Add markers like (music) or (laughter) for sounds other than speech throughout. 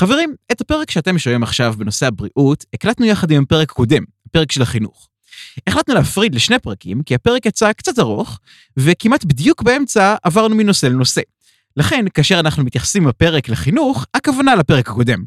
חברים, את הפרק שאתם שומעים עכשיו בנושא הבריאות, הקלטנו יחד עם הפרק הקודם, הפרק של החינוך. החלטנו להפריד לשני פרקים, כי הפרק יצא קצת ארוך, וכמעט בדיוק באמצע עברנו מנושא לנושא. לכן, כאשר אנחנו מתייחסים בפרק לחינוך, הכוונה לפרק הקודם.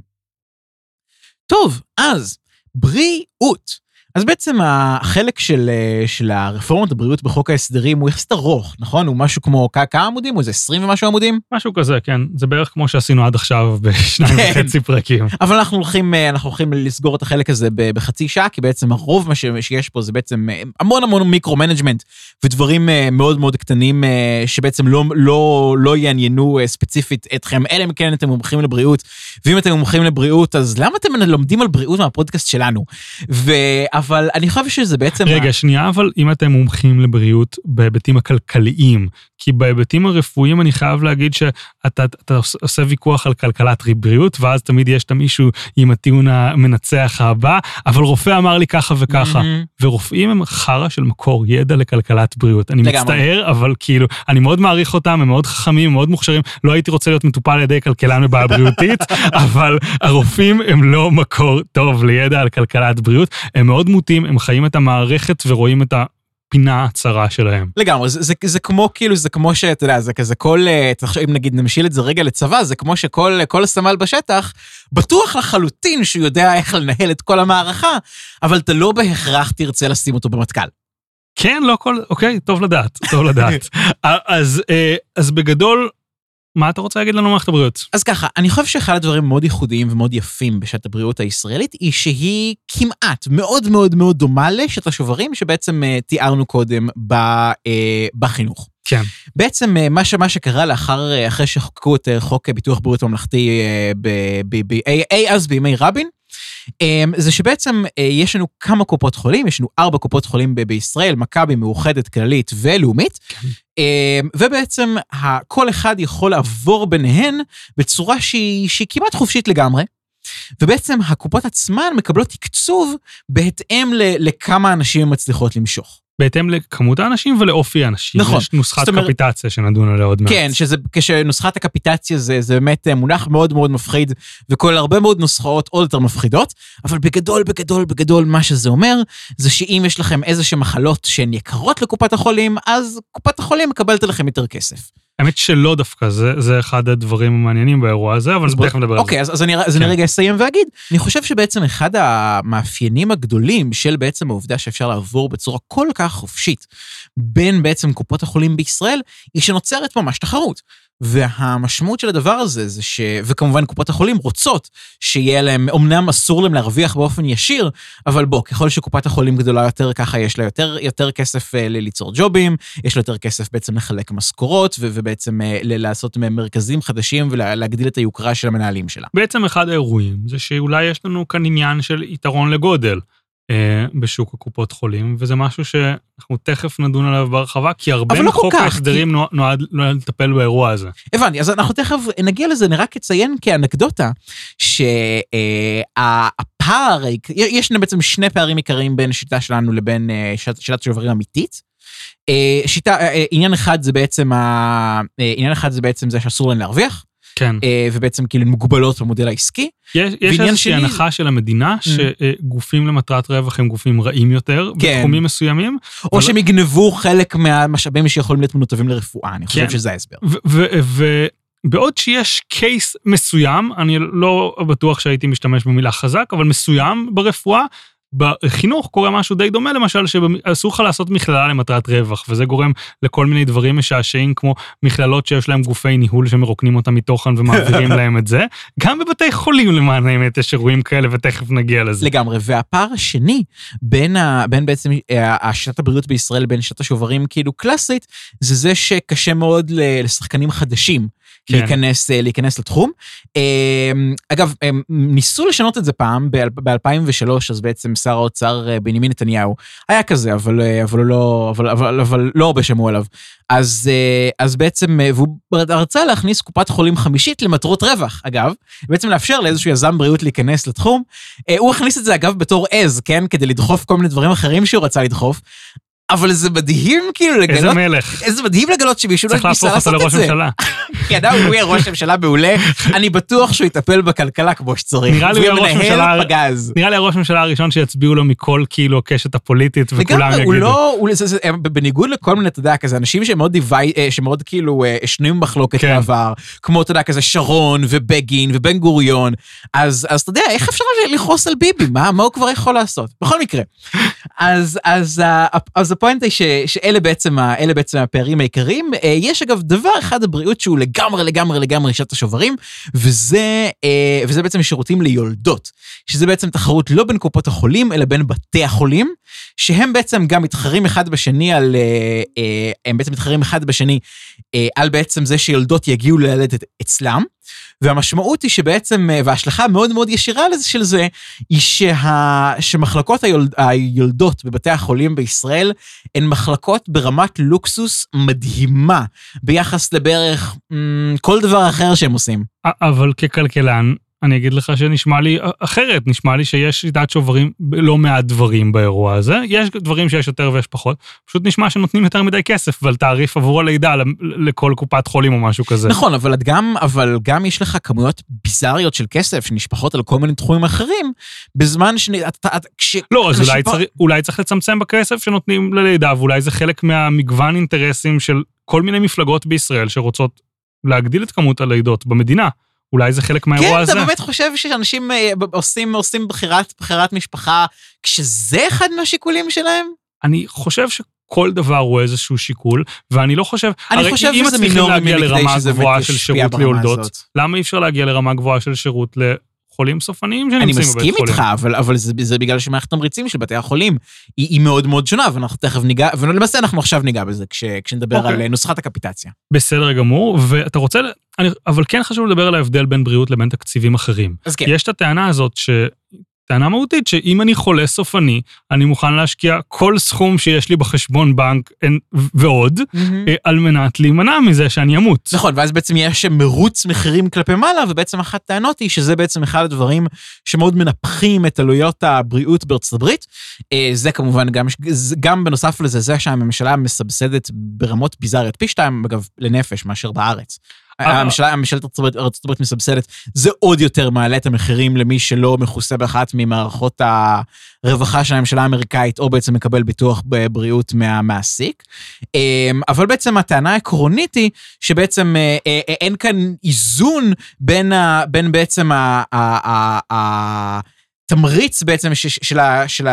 טוב, אז, בריאות. אז בעצם החלק של, אה, של הרפורמות הבריאות בחוק ההסדרים הוא יחסית ארוך, נכון? הוא משהו כמו כמה עמודים? הוא איזה 20 ומשהו עמודים? משהו כזה, כן. זה בערך כמו שעשינו עד עכשיו (laughs) בשניים כן. וחצי פרקים. אבל אנחנו הולכים, אה, אנחנו הולכים לסגור את החלק הזה בחצי שעה, כי בעצם הרוב מה שיש פה זה בעצם אה, המון המון micro-management ודברים מאוד מאוד קטנים שבעצם לא, לא, לא יעניינו ספציפית אתכם, אלא אם כן אתם מומחים לבריאות. ואם אתם מומחים לבריאות, אז למה אתם לומדים על בריאות מהפודקאסט שלנו? ו... אבל אני חושב שזה בעצם... רגע, שנייה, אבל אם אתם מומחים לבריאות בהיבטים הכלכליים, כי בהיבטים הרפואיים אני חייב להגיד שאתה אתה עושה ויכוח על כלכלת בריאות, ואז תמיד יש את המישהו עם הטיעון המנצח הבא, אבל רופא אמר לי ככה וככה. מהמם. ורופאים הם חרא של מקור ידע לכלכלת בריאות. אני לגמרי. מצטער, אבל כאילו, אני מאוד מעריך אותם, הם מאוד חכמים, הם מאוד מוכשרים. לא הייתי רוצה להיות מטופל על ידי כלכלן בבעיה בריאותית, (laughs) אבל הרופאים הם לא מקור טוב לידע על כלכלת בריאות. הם מאוד מוטים, הם חיים את המערכת ורואים את הפינה הצרה שלהם. לגמרי, זה, זה, זה כמו כאילו, זה כמו שאתה יודע, זה כזה כל, אה, תחשוב, אם נגיד נמשיל את זה רגע לצבא, זה כמו שכל כל הסמל בשטח, בטוח לחלוטין שהוא יודע איך לנהל את כל המערכה, אבל אתה לא בהכרח תרצה לשים אותו במטכ"ל. כן, לא כל... אוקיי, טוב לדעת, טוב לדעת. (laughs) אז, אה, אז בגדול, מה אתה רוצה להגיד לנו מערכת הבריאות? אז ככה, אני חושב שאחד הדברים מאוד ייחודיים ומאוד יפים בשעת הבריאות הישראלית, היא שהיא כמעט מאוד מאוד מאוד דומה לשעת השוברים שבעצם אה, תיארנו קודם ב, אה, בחינוך. כן. בעצם אה, מה, ש, מה שקרה לאחר, אה, אחרי שחוקקו את חוק ביטוח בריאות ממלכתי ב- ב- ב- אי אי אז בימי רבין, זה שבעצם אה, יש לנו כמה קופות חולים, יש לנו ארבע קופות חולים בישראל, מכבי, מאוחדת, כללית ולאומית, אה, ובעצם ה- כל אחד יכול לעבור ביניהן בצורה שהיא, שהיא כמעט חופשית לגמרי. ובעצם הקופות עצמן מקבלות תקצוב בהתאם לכמה אנשים הן מצליחות למשוך. בהתאם לכמות האנשים ולאופי האנשים. נכון. יש נוסחת אומרת- קפיטציה שנדון עליה עוד מעט. כן, שזה, כשנוסחת הקפיטציה זה, זה באמת אה, מונח מאוד מאוד מפחיד, וכל הרבה מאוד נוסחאות עוד יותר מפחידות, אבל בגדול, בגדול, בגדול, מה שזה אומר, זה שאם יש לכם איזה שהן מחלות שהן יקרות לקופת החולים, אז קופת החולים מקבלת עליכם יותר כסף. האמת שלא דווקא, זה, זה אחד הדברים המעניינים באירוע הזה, אבל אז תכף נדבר על אוקיי, אז, אז, אני, אז אני כן. רגע אסיים ואגיד, אני חושב שבעצם אחד המאפיינים הגדולים של בעצם העובדה שאפשר לעבור בצורה כל כך חופשית בין בעצם קופות החולים בישראל, היא שנוצרת ממש תחרות. והמשמעות של הדבר הזה זה ש... וכמובן קופות החולים רוצות שיהיה להם, אמנם אסור להם להרוויח באופן ישיר, אבל בוא, ככל שקופת החולים גדולה יותר, ככה יש לה יותר, יותר כסף אה, ליצור ג'ובים, יש לה יותר כסף בעצם לחלק משכורות, ובעצם אה, לעשות מרכזים חדשים ולהגדיל את היוקרה של המנהלים שלה. בעצם אחד האירועים זה שאולי יש לנו כאן עניין של יתרון לגודל בשוק הקופות חולים, וזה משהו שאנחנו תכף נדון עליו בהרחבה, כי הרבה לא מחוק כך, ההסדרים נועד, נועד, נועד לטפל באירוע הזה. הבנתי, אז אנחנו תכף נגיע לזה, אני רק אציין כאנקדוטה, שהפער, יש לנו בעצם שני פערים עיקריים בין השיטה שלנו לבין אה, שיטת- שוברים אמיתית. אה, שיטה, אה, אה, עניין אחד זה בעצם, אה, עניין אחד זה בעצם זה שאסור להם להרוויח, כן. אה, ובעצם כאילו מוגבלות במודל העסקי. יש, יש איזושהי שני- הנחה של המדינה Mm. שגופים למטרת רווח הם גופים רעים יותר, כן. בתחומים מסוימים, או אבל- שהם יגנבו חלק מהמשאבים שיכולים להיות מנותבים לרפואה, אני חושב כן. שזה ההסבר. ובעוד שיש קייס מסוים, אני לא בטוח שהייתי משתמש במילה חזק, אבל מסוים ברפואה, בחינוך קורה משהו די דומה, למשל, שאסור לך לעשות מכללה למטרת רווח, וזה גורם לכל מיני דברים משעשעים, כמו מכללות שיש להם גופי ניהול שמרוקנים אותם מתוכן ומעבירים (laughs) להם את זה. גם בבתי חולים, למען האמת, יש אירועים כאלה, ותכף נגיע לזה. לגמרי, והפער השני בין, ה, בין בעצם אה, השיטת הבריאות בישראל, בין שיטת השוברים כאילו קלאסית, זה זה שקשה מאוד לשחקנים חדשים כן. להיכנס, אה, להיכנס לתחום. אה, אגב, הם ניסו לשנות את זה פעם, ב-2003, אז בעצם שר האוצר אה, בנימין נתניהו היה כזה, אבל, אה, אבל, לא, אבל, אבל, אבל לא הרבה שמעו עליו. אז, אז בעצם, והוא רצה להכניס קופת חולים חמישית למטרות רווח, אגב, בעצם לאפשר לאיזשהו יזם בריאות להיכנס לתחום. הוא הכניס את זה אגב בתור עז, כן? כדי לדחוף כל מיני דברים אחרים שהוא רצה לדחוף. אבל זה מדהים כאילו איזה לגלות, מלך. איזה מדהים לגלות שמישהו לא צריך ניסה להפוך אותו לעשות את לראש זה. ממשלה. (laughs) כי אדם הוא יהיה ראש ממשלה מעולה, אני בטוח שהוא יטפל בכלכלה כמו שצריך. נראה לי הוא מנהל פגז. נראה לי הראש ממשלה הראשון שיצביעו לו מכל כאילו הקשת הפוליטית וכולם לגמרי, הוא יגידו. לא, הוא, הם- בניגוד לכל מיני, אתה יודע, כזה אנשים שמאוד אה, שמאוד כאילו אה, שנויים במחלוקת כן. בעבר, כמו, אתה יודע, כזה שרון ובגין ובן גוריון, אז, אז אתה יודע, איך אפשר לכעוס על ביבי? מה, מה הוא כבר יכול לעשות? בכל מקרה. אז, אז, ה- אז הפואנט היא שאלה בעצם, בעצם הפערים העיקריים. אה, יש אגב דבר אחד בבריאות שהוא לגמרי, לגמרי, לגמרי שעת השוברים, וזה, אה, וזה בעצם שירותים ליולדות, שזה בעצם תחרות לא בין קופות החולים, אלא בין בתי החולים, שהם בעצם גם מתחרים אחד בשני על, אה, הם בעצם מתחרים אחד בשני על בעצם זה שיולדות יגיעו ללדת אצלם, והמשמעות היא שבעצם, אה, וההשלכה המאוד מאוד ישירה לזה של זה, היא שה, שמחלקות היולד, היולדות בבתי החולים בישראל הן מחלקות ברמת לוקסוס מדהימה ביחס לבערך כל דבר אחר שהם עושים. אבל ככלכלן, אני אגיד לך שנשמע לי אחרת, נשמע לי שיש שיטת שוברים בלא מעט דברים באירוע הזה. יש דברים שיש יותר ויש פחות, פשוט נשמע שנותנים יותר מדי כסף ועל תעריף עבור הלידה לכל קופת חולים או משהו כזה. נכון, אבל גם, אבל גם יש לך כמויות ביזריות של כסף שנשפכות על כל מיני תחומים אחרים, בזמן ש... כש... לא, אז אולי פה- צריך, אולי צריך לצמצם בכסף שנותנים ללידה, ואולי זה חלק מהמגוון אינטרסים של כל מיני מפלגות בישראל שרוצות להגדיל את כמות הלידות במדינה. אולי זה חלק מהאירוע כן, הזה. אתה באמת חושב שאנשים אה, עושים, עושים בחירת, בחירת משפחה, כשזה אחד מהשיקולים שלהם? אני חושב שכל דבר הוא איזשהו שיקול, ואני לא חושב... אני חושב אם שזה מצליחים מינורי להגיע מכדי לרמה שזה גבוהה של שירות ליולדות, הזאת. למה אי אפשר להגיע לרמה גבוהה של שירות לחולים סופניים שנמצאים אני בבית מסכים חולים? איתך, אבל, אבל זה, זה בגלל שמערכת תמריצים של בתי החולים היא, היא מאוד מאוד שונה, ואנחנו תכף ניגע, ולמעשה אנחנו עכשיו ניגע בזה כש, כשנדבר אוקיי. על נוסחת הקפיטציה. בסדר גמור, ואתה רוצה... אני, אבל כן חשוב לדבר על ההבדל בין בריאות לבין תקציבים אחרים. אז כן. יש את הטענה הזאת ש... טענה מהותית שאם אני חולה סופני, אני מוכן להשקיע כל סכום שיש לי בחשבון בנק אין- ועוד. אה, על מנת להימנע מזה שאני אמות. נכון, ואז בעצם יש מרוץ מחירים כלפי מעלה, ובעצם אחת הטענות היא שזה בעצם אחד הדברים שמאוד מנפחים את עלויות הבריאות בארצות הברית. אה, זה כמובן גם, גם בנוסף לזה, זה שהממשלה מסבסדת ברמות ביזאריות, פי שתיים אגב לנפש מאשר בארץ. אה. הממשלת ארצות הברית- מסבסדת, זה עוד יותר מעלה את המחירים למי שלא מכוסה באחת ממערכות הרווחה של הממשלה האמריקאית, או בעצם מקבל ביטוח בבריאות מהמעסיק. אמ, אבל בעצם הטענה העקרונית היא שבעצם אה, אה, אין כאן איזון בין, בין בעצם ה- התמריץ בעצם ש- של ה- של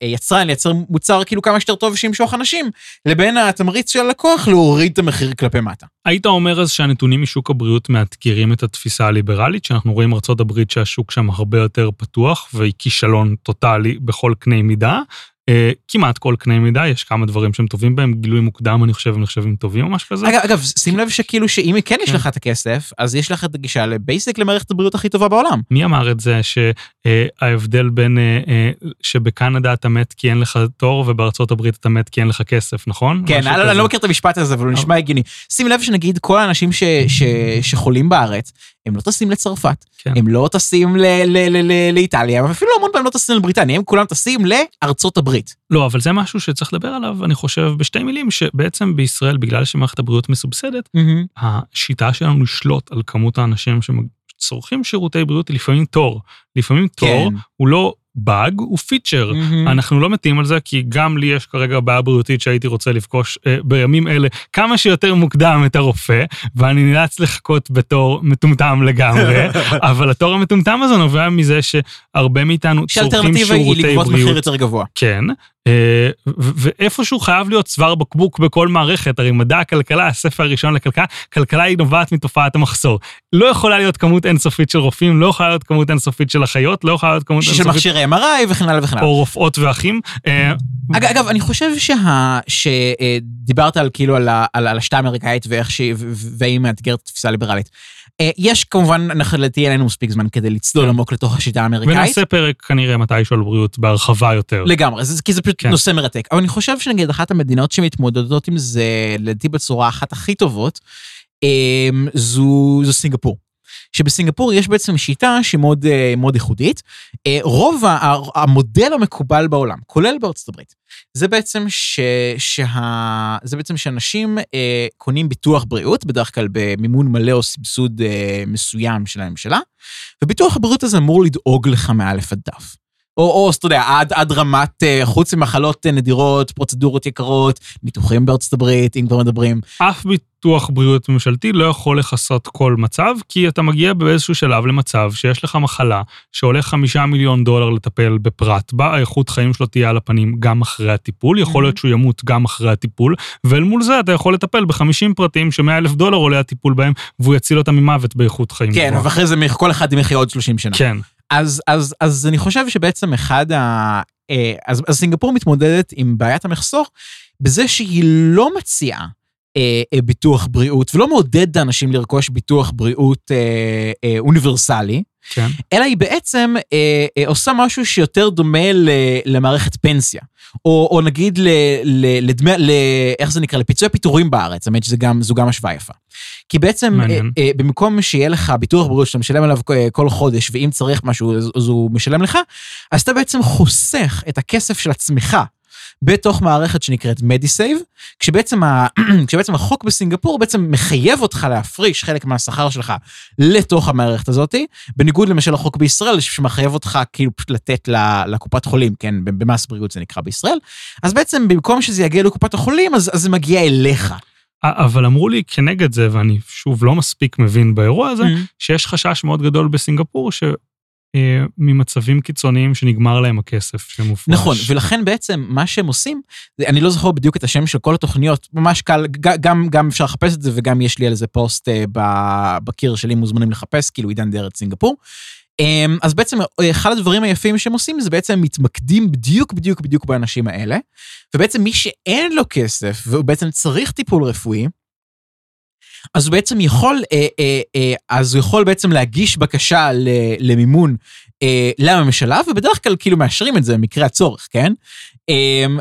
היצרן לייצר מוצר כאילו כמה שיותר טוב שימשוך אנשים, לבין התמריץ של הלקוח להוריד את המחיר כלפי מטה. היית אומר אז שהנתונים משוק הבריאות מאתגרים את התפיסה הליברלית, שאנחנו רואים הברית שהשוק שם הרבה יותר פתוח והיא כישלון טוטאלי בכל קנה מידה. אה, כמעט כל קנה מידה, יש כמה דברים שהם טובים בהם, גילוי מוקדם, אני חושב, הם נחשבים טובים או משהו כזה. אגב, אגב, שים לב שכאילו שאם כן יש כן. לך את הכסף, אז יש לך את הגישה לבייסיק למערכת הבריאות הכי טובה בעולם. מי אמר את זה שההבדל בין, אה, אה, שבקנדה אתה מת כי אין לך תור ובארצות הברית אתה מת כי אין לך כסף, נכון? כן, אני. אני לא מכיר את המשפט הזה, אבל הוא נשמע הגיוני. שים לב שנגיד כל האנשים ש, ש, שחולים בארץ, הם לא טסים לצרפת, כן. הם לא טסים ל, ל, ל, ל, לאיטליה, ואפילו המון פעמים לא טסים לבריטניה, הם כולם טסים לארצות הברית. לא, אבל זה משהו שצריך לדבר עליו, אני חושב, בשתי מילים, שבעצם בישראל, בגלל שמערכת הבריאות מסובסדת, השיטה שלנו לשלוט על כמות האנשים שצורכים שירותי בריאות היא לפעמים תור. לפעמים תור כן. הוא לא באג, הוא פיצ'ר. מהמם. אנחנו לא מתים על זה, כי גם לי יש כרגע בעיה בריאותית שהייתי רוצה לפגוש אה, בימים אלה כמה שיותר מוקדם את הרופא, ואני נאלץ לחכות בתור מטומטם לגמרי, (laughs) אבל התור המטומטם הזה נובע מזה שהרבה מאיתנו צורכים שהאלטרנטיבה היא שירותי לגבות מחיר בריאות. יותר גבוה. כן, ואיפשהו חייב להיות צוואר בקבוק בכל מערכת, הרי מדע הכלכלה, הספר הראשון לכלכלה, כלכלה היא נובעת מתופעת המחסור. לא יכולה להיות כמות אינסופית של רופאים, לא יכולה להיות כמות אינסופית של אחיות, לא יכולה להיות כמות של אינסופית מכשירי MRI וכן הלאה וכן הלאה. או רופאות ואחים. אה, אגב, אגב, אני חושב שה... שדיברת על כאילו על. על, על השיטה האמריקאית ואיך שהיא, והיא מאתגרת את התפיסה הליברלית. אה, יש כמובן, אנחנו לדעתי אין לנו מספיק זמן כדי לצלול כן. עמוק לתוך השיטה האמריקאית. ונעשה פרק כנראה מתישהו על בריאות בהרחבה יותר. לגמרי, זה, כי זה פשוט כן. נושא מרתק. אבל אני חושב שנגיד אחת המדינות שמתמודדות עם זה, לדעתי בצורה אחת הכי טובות, אמ, זו, זו סינגפור. שבסינגפור יש בעצם שיטה שהיא מאוד, אה, מאוד ייחודית. אה, רוב המודל המקובל בעולם, כולל בארצות הברית, זה בעצם, ש, שה, זה בעצם שאנשים אה, קונים ביטוח בריאות, בדרך כלל במימון מלא או סבסוד מסוים של הממשלה, וביטוח הבריאות הזה אמור לדאוג לך מאלף עד דף. או, או, אתה יודע, עד, עד רמת, אה, חוץ ממחלות אה, נדירות, פרוצדורות יקרות, ניתוחים בארצות הברית, אם כבר מדברים. אף ביטוח בריאות ממשלתי לא יכול לכסות כל מצב, כי אתה מגיע באיזשהו שלב למצב שיש לך מחלה שעולה חמישה מיליון דולר לטפל בפרט בה, האיכות חיים שלו תהיה על הפנים גם אחרי הטיפול, יכול להיות שהוא ימות גם אחרי הטיפול, ואל מול זה אתה יכול לטפל ב-50 פרטים ש-100 אלף דולר עולה הטיפול בהם, והוא יציל אותם ממוות באיכות חיים. כן. ואחרי זה כל אחד יחיה עוד 30 שנה. כן. אז, אז, אז אני חושב שבעצם אחד ה... אה, אז, אז סינגפור מתמודדת עם בעיית המחסור בזה שהיא לא מציעה אה, אה, ביטוח בריאות ולא מעודדת אנשים לרכוש ביטוח בריאות אה, אה, אוניברסלי, כן. אלא היא בעצם אה, אה, עושה משהו שיותר דומה ל, למערכת פנסיה. או, או נגיד ל, ל, לדמי, ל, איך זה נקרא? לפיצויי פיטורים בארץ, האמת שזו גם, גם השוואה יפה. כי בעצם, אה. אה, במקום שיהיה לך ביטוח בריאות שאתה משלם עליו אה, כל חודש, ואם צריך משהו אז, אז הוא משלם לך, אז אתה בעצם חוסך את הכסף של עצמך. בתוך מערכת שנקראת מדיסייב, כשבעצם, ה... (clears throat) כשבעצם החוק בסינגפור בעצם מחייב אותך להפריש חלק מהשכר שלך לתוך המערכת הזאת, בניגוד למשל לחוק בישראל שמחייב אותך כאילו פשוט לתת לקופת חולים, כן, במס בריאות זה נקרא בישראל, אז בעצם במקום שזה יגיע לקופת החולים, אז, אז זה מגיע אליך. אבל אמרו לי כנגד זה, ואני שוב לא מספיק מבין באירוע הזה, שיש חשש מאוד גדול בסינגפור, שממצבים קיצוניים שנגמר להם הכסף שמופרש. נכון, ולכן בעצם מה שהם עושים, אני לא זוכר בדיוק את השם של כל התוכניות, ממש קל, גם, גם אפשר לחפש את זה וגם יש לי על זה פוסט אה, בקיר שלי, מוזמנים לחפש, כאילו עידן דרת סינגפור. אמ, אז בעצם אה, אחד הדברים היפים שהם עושים זה בעצם מתמקדים בדיוק בדיוק בדיוק באנשים האלה, ובעצם מי שאין לו כסף והוא בעצם צריך טיפול רפואי, אז הוא בעצם יכול, אה, אה, אה, אז הוא יכול בעצם להגיש בקשה ל, למימון אה, לממשלה, ובדרך כלל כאילו מאשרים את זה במקרה הצורך, כן?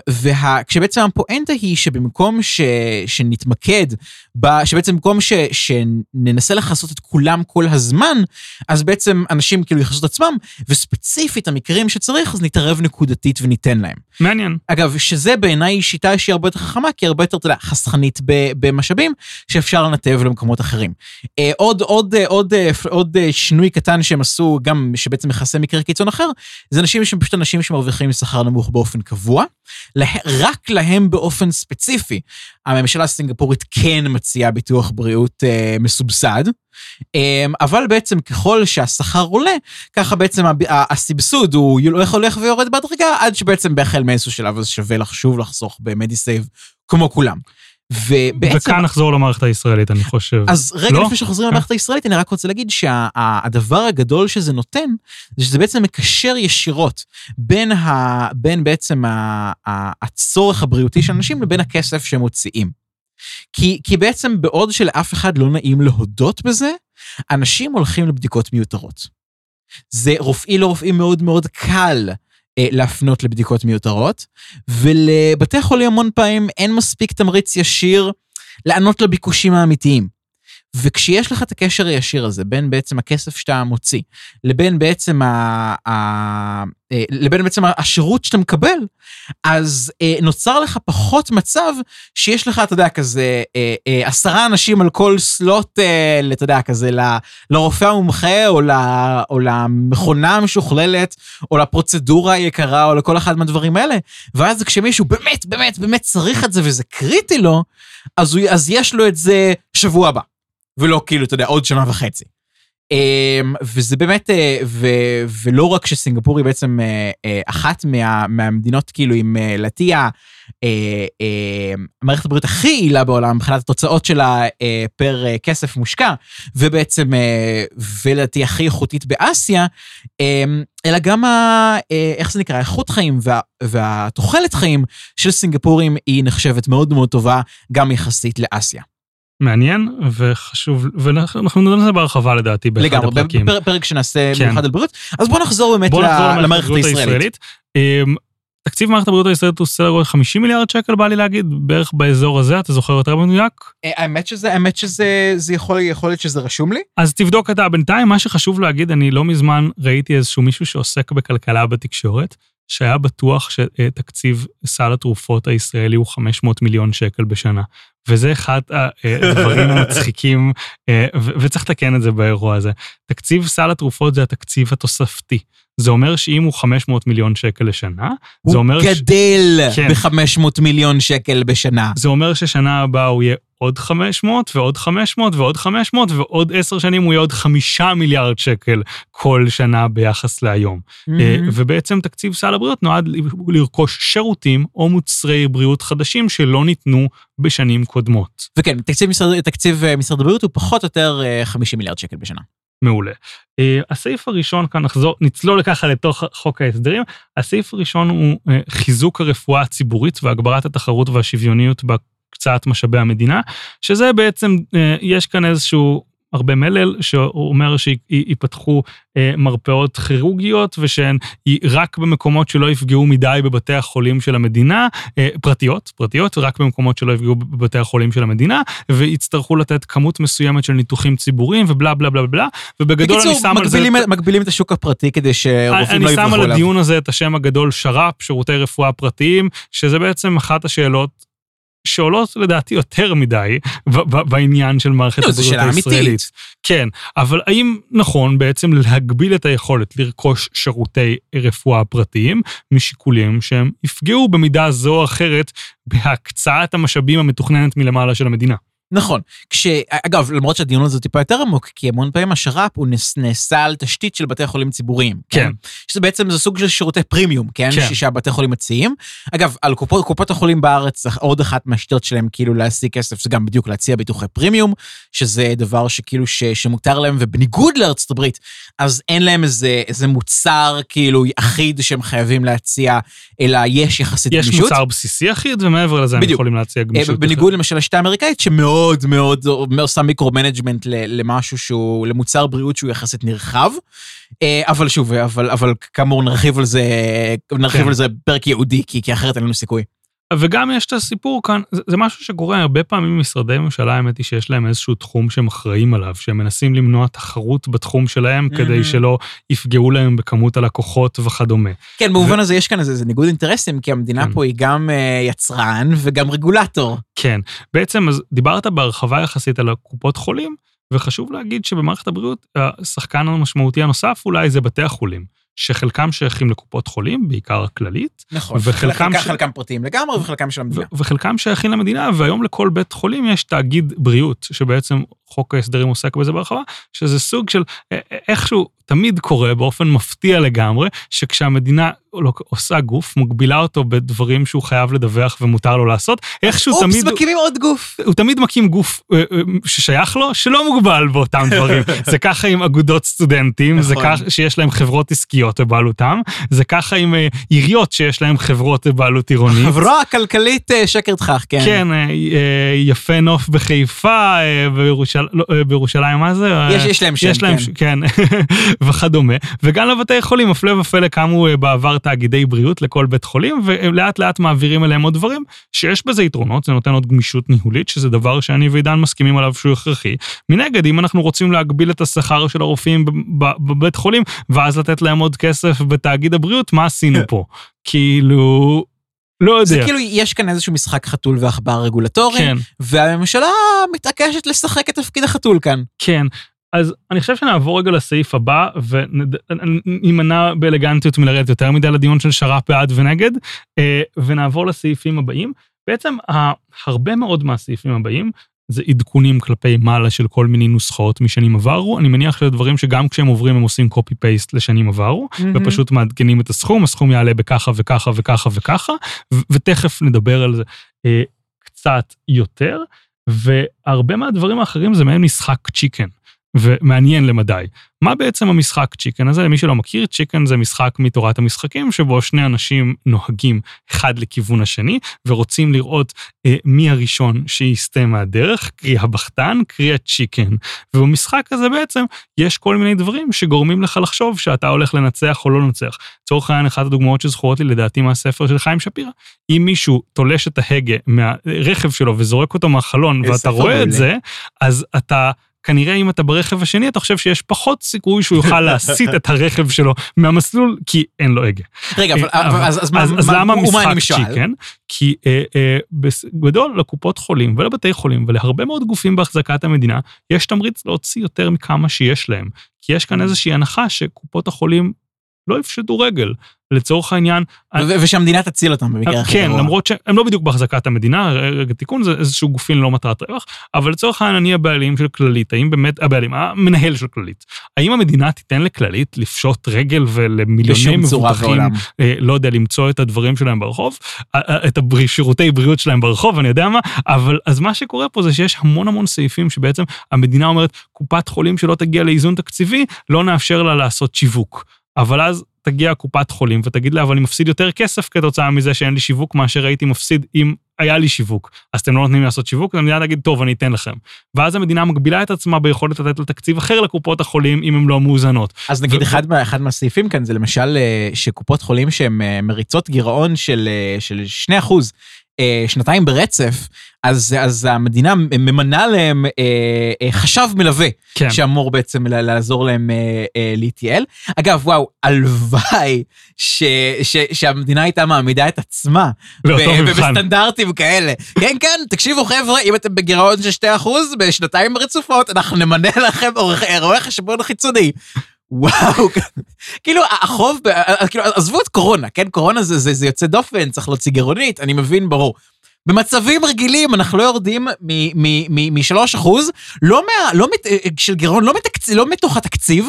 וכשבעצם הפואנטה היא שבמקום ש, שנתמקד, ב, שבעצם במקום ש, שננסה לכסות את כולם כל הזמן, אז בעצם אנשים כאילו יכסו את עצמם, וספציפית המקרים שצריך, אז נתערב נקודתית וניתן להם. מעניין. אגב, שזה בעיניי שיטה שהיא הרבה יותר חכמה, כי היא הרבה יותר, אתה יודע, חסכנית ב- במשאבים, שאפשר לנתב למקומות אחרים. אה, עוד, עוד, אה, עוד, אה, עוד שינוי קטן שהם עשו, גם שבעצם מכסה מקרה קיצון אחר, זה אנשים שהם פשוט אנשים שמרוויחים שכר נמוך באופן קבוע, לה, רק להם באופן ספציפי. הממשלה הסינגפורית כן מציעה ביטוח בריאות אה, מסובסד, אה, אבל בעצם ככל שהשכר עולה, ככה בעצם הב- ה- הסבסוד הוא הולך הולך ויורד בהדרגה, עד שבעצם בהחל מאיזשהו שלב אז שווה לך שוב לחסוך במדיסייב כמו כולם. ובעצם, וכאן נחזור למערכת הישראלית, אני חושב. אז רגע לא? לפני שחוזרים כן. למערכת הישראלית, אני רק רוצה להגיד שהדבר הגדול שזה נותן, זה שזה בעצם מקשר ישירות בין, ה, בין בעצם ה, ה, הצורך הבריאותי של אנשים לבין הכסף שהם מוציאים. כי, כי בעצם בעוד שלאף אחד לא נעים להודות בזה, אנשים הולכים לבדיקות מיותרות. זה רופאי לרופאי מאוד מאוד קל אה, להפנות לבדיקות מיותרות, ולבתי חולים המון פעמים אין מספיק תמריץ ישיר לענות לביקושים האמיתיים. וכשיש לך את הקשר הישיר הזה בין בעצם הכסף שאתה מוציא לבין בעצם, ה, ה, אה, לבין בעצם השירות שאתה מקבל, אז אה, נוצר לך פחות מצב שיש לך, אתה יודע, כזה אה, עשרה אנשים על כל סלוט, אתה יודע, כזה ל- לרופא המומחה או, ל, או למכונה המשוכללת או לפרוצדורה היקרה או לכל אחד מהדברים האלה. ואז כשמישהו באמת, באמת, באמת צריך את זה וזה קריטי לו, אז, הוא, אז יש לו את זה שבוע הבא. ולא כאילו, אתה יודע, עוד שנה וחצי. אמ, וזה באמת, אה, ו, ולא רק שסינגפור היא בעצם אה, אה, אחת מה, מהמדינות כאילו עם לדעתי ה- אה, מערכת הבריאות הכי יעילה בעולם מבחינת התוצאות שלה פר כסף מושקע, ובעצם, ולדעתי הכי איכותית באסיה, אה, אלא גם, ה, איך זה נקרא, איכות חיים וה, והתוחלת חיים של סינגפורים היא נחשבת מאוד מאוד טובה, גם יחסית לאסיה. מעניין וחשוב, ואנחנו נדון על זה בהרחבה לדעתי באחד לגמרי, הפרקים. בפרק שנעשה כן. במיוחד על בריאות. אז בוא נחזור באמת בוא נחזור למערכת הישראלית. הישראלית. אמ, תקציב מערכת הבריאות הישראלית הוא סדר גודל 50 מיליארד שקל, בא לי להגיד, בערך באזור הזה, אתה זוכר יותר במדויק? אה, האמת שזה, האמת שזה, זה יכול, יכול להיות שזה רשום לי? אז תבדוק אתה בינתיים, מה שחשוב להגיד, אני לא מזמן ראיתי איזשהו מישהו שעוסק בכלכלה בתקשורת, שהיה בטוח שתקציב סל התרופות הישראלי הוא 500 מיליון שקל בשנה. וזה אחד הדברים (laughs) המצחיקים, אה, וצריך לתקן את זה באירוע הזה. תקציב סל התרופות זה התקציב התוספתי. זה אומר שאם הוא 500 מיליון שקל לשנה, זה אומר... הוא גדל כן. ב-500 מיליון שקל בשנה. זה אומר ששנה הבאה הוא יהיה עוד 500 ועוד 500 ועוד 500 ועוד 10 שנים הוא יהיה עוד 5 מיליארד שקל כל שנה ביחס להיום. Mm-hmm. ובעצם תקציב סל הבריאות נועד לרכוש שירותים או מוצרי בריאות חדשים שלא ניתנו בשנים קודמות. וכן, תקציב משרד, תקציב אה, משרד הבריאות הוא פחות או יותר 50 מיליארד שקל בשנה. מעולה. Uh, הסעיף הראשון כאן נחזור, נצלול ככה לתוך חוק ההסדרים. הסעיף הראשון הוא uh, חיזוק הרפואה הציבורית והגברת התחרות והשוויוניות בהקצאת משאבי המדינה, שזה בעצם, uh, יש כאן איזשהו הרבה מלל, שאומר שיפתחו אה, מרפאות כירורגיות ושהן רק במקומות שלא יפגעו מדי בבתי החולים של המדינה, אה, פרטיות, פרטיות, רק במקומות שלא יפגעו בבתי החולים של המדינה, ויצטרכו לתת כמות מסוימת של ניתוחים ציבוריים ובלה בלה בלה בלה, ובגדול אני שם על זה... בקיצור, מגבילים את השוק הפרטי כדי שרופאים לא יברחו אליו. אני שם על הדיון הזה את השם הגדול שר"פ, שירותי רפואה פרטיים, שזה בעצם אחת השאלות שעולות לדעתי יותר מדי בעניין של מערכת הבריאות הישראלית. כן, אבל האם נכון בעצם להגביל את היכולת לרכוש שירותי רפואה פרטיים משיקולים שהם יפגעו במידה זו או אחרת בהקצאת המשאבים המתוכננת מלמעלה של המדינה? נכון. כש... אגב, למרות שהדיון הזה טיפה יותר עמוק, כי המון פעמים השר"פ הוא נעשה על תשתית של בתי חולים ציבוריים. כן. כן. שזה בעצם, זה סוג של שירותי פרימיום, כן? כן. שהבתי חולים מציעים. אגב, על קופות, קופות החולים בארץ, עוד אחת מהשיטות שלהם כאילו להשיג כסף, זה גם בדיוק להציע ביטוחי פרימיום, שזה דבר שכאילו ש, שמותר להם, ובניגוד לארצות הברית, אז אין להם איזה, איזה מוצר כאילו אחיד שהם חייבים להציע, אלא יש יחסית גמישות. יש מוצר בסיסי אחיד, ומעבר לזה בדיוק. הם יכולים להציע גמישות. בניגוד למשל לשיטה האמריקאית, שמאוד מאוד מאוד עושה micro-management למשהו שהוא, למוצר בריאות שהוא יחסית נרחב. אה, אבל שוב, אבל, אבל כאמור נרחיב על זה, נרחיב כן. על זה פרק ייעודי, כי, כי אחרת אין לנו סיכוי. וגם יש את הסיפור כאן, זה, זה משהו שקורה הרבה פעמים במשרדי ממשלה, האמת היא שיש להם איזשהו תחום שהם אחראים עליו, שהם מנסים למנוע תחרות בתחום שלהם mm-hmm. כדי שלא יפגעו להם בכמות הלקוחות וכדומה. כן, במובן ו... הזה יש כאן איזה, איזה ניגוד אינטרסים, כי המדינה כן. פה היא גם uh, יצרן וגם רגולטור. כן, בעצם אז דיברת בהרחבה יחסית על הקופות חולים, וחשוב להגיד שבמערכת הבריאות, השחקן המשמעותי הנוסף אולי זה בתי החולים. שחלקם שייכים לקופות חולים, בעיקר הכללית. נכון, וחלקם ש... חלקם פרטיים לגמרי וחלקם של המדינה. ו- וחלקם שייכים למדינה, והיום לכל בית חולים יש תאגיד בריאות, שבעצם חוק ההסדרים עוסק בזה בהרחבה, שזה סוג של איכשהו תמיד קורה באופן מפתיע לגמרי, שכשהמדינה עושה גוף, מגבילה אותו בדברים שהוא חייב לדווח ומותר לו לעשות, איכשהו אופס, תמיד... אופס, מקימים עוד גוף. הוא תמיד מקים גוף אה, אה, ששייך לו, שלא מוגבל באותם דברים. (laughs) זה ככה עם אגודות סטודנטים, נכון. זה ככה שיש להם חברות עסקיות בבעלותם, זה ככה עם אה, עיריות שיש להם חברות בבעלות עירונית. (laughs) חברה כלכלית שקר תכך, כן. כן, יפה נוף בחיפה, בירושלים, לא, בירושלים, מה זה? יש, יש להם שם, יש להם, כן. כן. (laughs) וכדומה, וגם לבתי חולים, הפלא ופלא קמו בעבר תאגידי בריאות לכל בית חולים, ולאט לאט מעבירים אליהם עוד דברים, שיש בזה יתרונות, זה נותן עוד גמישות ניהולית, שזה דבר שאני ועידן מסכימים עליו שהוא הכרחי. מנגד, אם אנחנו רוצים להגביל את השכר של הרופאים בבית חולים, ואז לתת להם עוד כסף בתאגיד הבריאות, מה עשינו פה? כאילו... לא יודע. זה כאילו, יש כאן איזשהו משחק חתול ועכבר רגולטורי, כן. והממשלה מתעקשת לשחק את תפקיד החתול כאן. כן, אז אני חושב שנעבור רגע לסעיף הבא, ונימנע באלגנטיות מלרדת יותר מדי לדיון של שר"פ בעד ונגד, אה, ונעבור לסעיפים הבאים. בעצם הרבה מאוד מהסעיפים הבאים זה עדכונים כלפי מעלה של כל מיני נוסחאות משנים עברו. אני מניח שזה דברים שגם כשהם עוברים הם עושים פייסט לשנים עברו, mm-hmm. ופשוט מעדכנים את הסכום, הסכום יעלה בככה וככה וככה וככה, ותכף נדבר על זה אה, קצת יותר. והרבה מהדברים האחרים זה מעין משחק צ'יקן. ומעניין למדי. מה בעצם המשחק צ'יקן הזה? למי שלא מכיר, צ'יקן זה משחק מתורת המשחקים, שבו שני אנשים נוהגים אחד לכיוון השני, ורוצים לראות אה, מי הראשון שיסטה מהדרך, קרי הבחתן, קרי הצ'יקן. ובמשחק הזה בעצם יש כל מיני דברים שגורמים לך לחשוב שאתה הולך לנצח או לא לנצח. לצורך העניין, אחת הדוגמאות שזכורות לי לדעתי מהספר של חיים שפירא, אם מישהו תולש את ההגה מהרכב שלו וזורק אותו מהחלון, ואתה רואה את זה, אז אתה... כנראה אם אתה ברכב השני, אתה חושב שיש פחות סיכוי שהוא יוכל (laughs) להסיט את הרכב שלו מהמסלול, כי אין לו הגה. רגע, אבל אה, אז, אז, מה, אז, מה, למה משחק? צ'יקן? כי אה, אה, בגדול לקופות חולים ולבתי חולים ולהרבה מאוד גופים בהחזקת המדינה, יש תמריץ להוציא יותר מכמה שיש להם. כי יש כאן. איזושהי הנחה שקופות החולים לא יפשטו רגל. לצורך העניין, ושהמדינה תציל אותם במקרה הכי כן, גרוע. למרות שהם לא בדיוק בהחזקת המדינה, רגע תיקון, זה איזשהו גופים ללא מטרת רווח, אבל לצורך העניין אני הבעלים של כללית, האם באמת, הבעלים, המנהל של כללית, האם המדינה תיתן לכללית לפשוט רגל ולמיליוני מבוטחים. אה, לא יודע, למצוא את הדברים שלהם ברחוב, אה, אה, את שירותי בריאות שלהם ברחוב, אני יודע מה, אבל אז מה שקורה פה זה שיש המון המון סעיפים שבעצם המדינה אומרת, קופת חולים שלא תגיע לאיזון תקציבי, לא נאפשר לה לעשות שיווק. אבל אז תגיע קופת חולים ותגיד לה, אבל אני מפסיד יותר כסף כתוצאה מזה שאין לי שיווק מאשר הייתי מפסיד אם היה לי שיווק. אז אתם לא נותנים לי לעשות שיווק, אז המדינה תגיד, טוב, אני אתן לכם. ואז המדינה מגבילה את עצמה ביכולת לתת לה תקציב אחר לקופות החולים אם הן לא מאוזנות. אז נגיד ו- אחד, אחד מהסעיפים כאן זה למשל אה, שקופות חולים שהן אה, מריצות גירעון של, אה, של 2% אה, שנתיים ברצף, אז, אז המדינה ממנה להם אה, אה, חשב מלווה, כן. שאמור בעצם לעזור להם אה, אה, להתייעל. אגב, וואו, הלוואי ש, ש, שהמדינה הייתה מעמידה את עצמה לאותו מבחן. בסטנדרטים כאלה. כן, כן, תקשיבו חבר'ה, אם אתם בגירעון של 2% בשנתיים רצופות, אנחנו נמנה לכם רואה חשבון חיצוני. וואו, כאילו החוב, ב- כאילו עזבו את קורונה, כן? קורונה זה, זה, זה יוצא דופן, צריך להוציא גירעונית, אני מבין, ברור. במצבים רגילים אנחנו לא יורדים מ-3 אחוז, לא, מה, לא מת, של גירעון, לא, מתקצ, לא מתוך התקציב,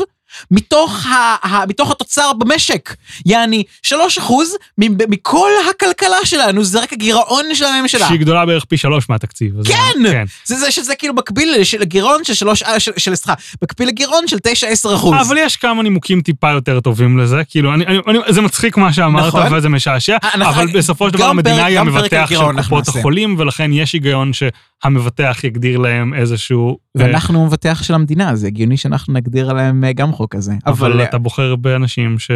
מתוך, ה, ה, מתוך התוצר במשק. יעני, 3 אחוז מ- מכל הכלכלה שלנו זה רק הגירעון של הממשלה. שהיא גדולה בערך פי שלוש מהתקציב. אז- כן! כן. זה זה שזה כאילו מקביל לגירעון של שלוש, אה, של, של סליחה, מקביל לגירעון של 9-10 אחוז. אבל יש כמה נימוקים טיפה יותר טובים לזה, כאילו, אני, אני, אני, זה מצחיק מה שאמרת, נכון. וזה משעשע, אה, נכון. אבל בסופו של דבר המדינה היא המבטח של אנחנו קופות. החולים, ולכן יש היגיון שהמבטח יגדיר להם איזשהו... אה, ואנחנו מבטח של המדינה, זה הגיוני שאנחנו נגדיר עליהם אה, גם חוק כזה. אבל אבל אתה בוחר באנשים ש...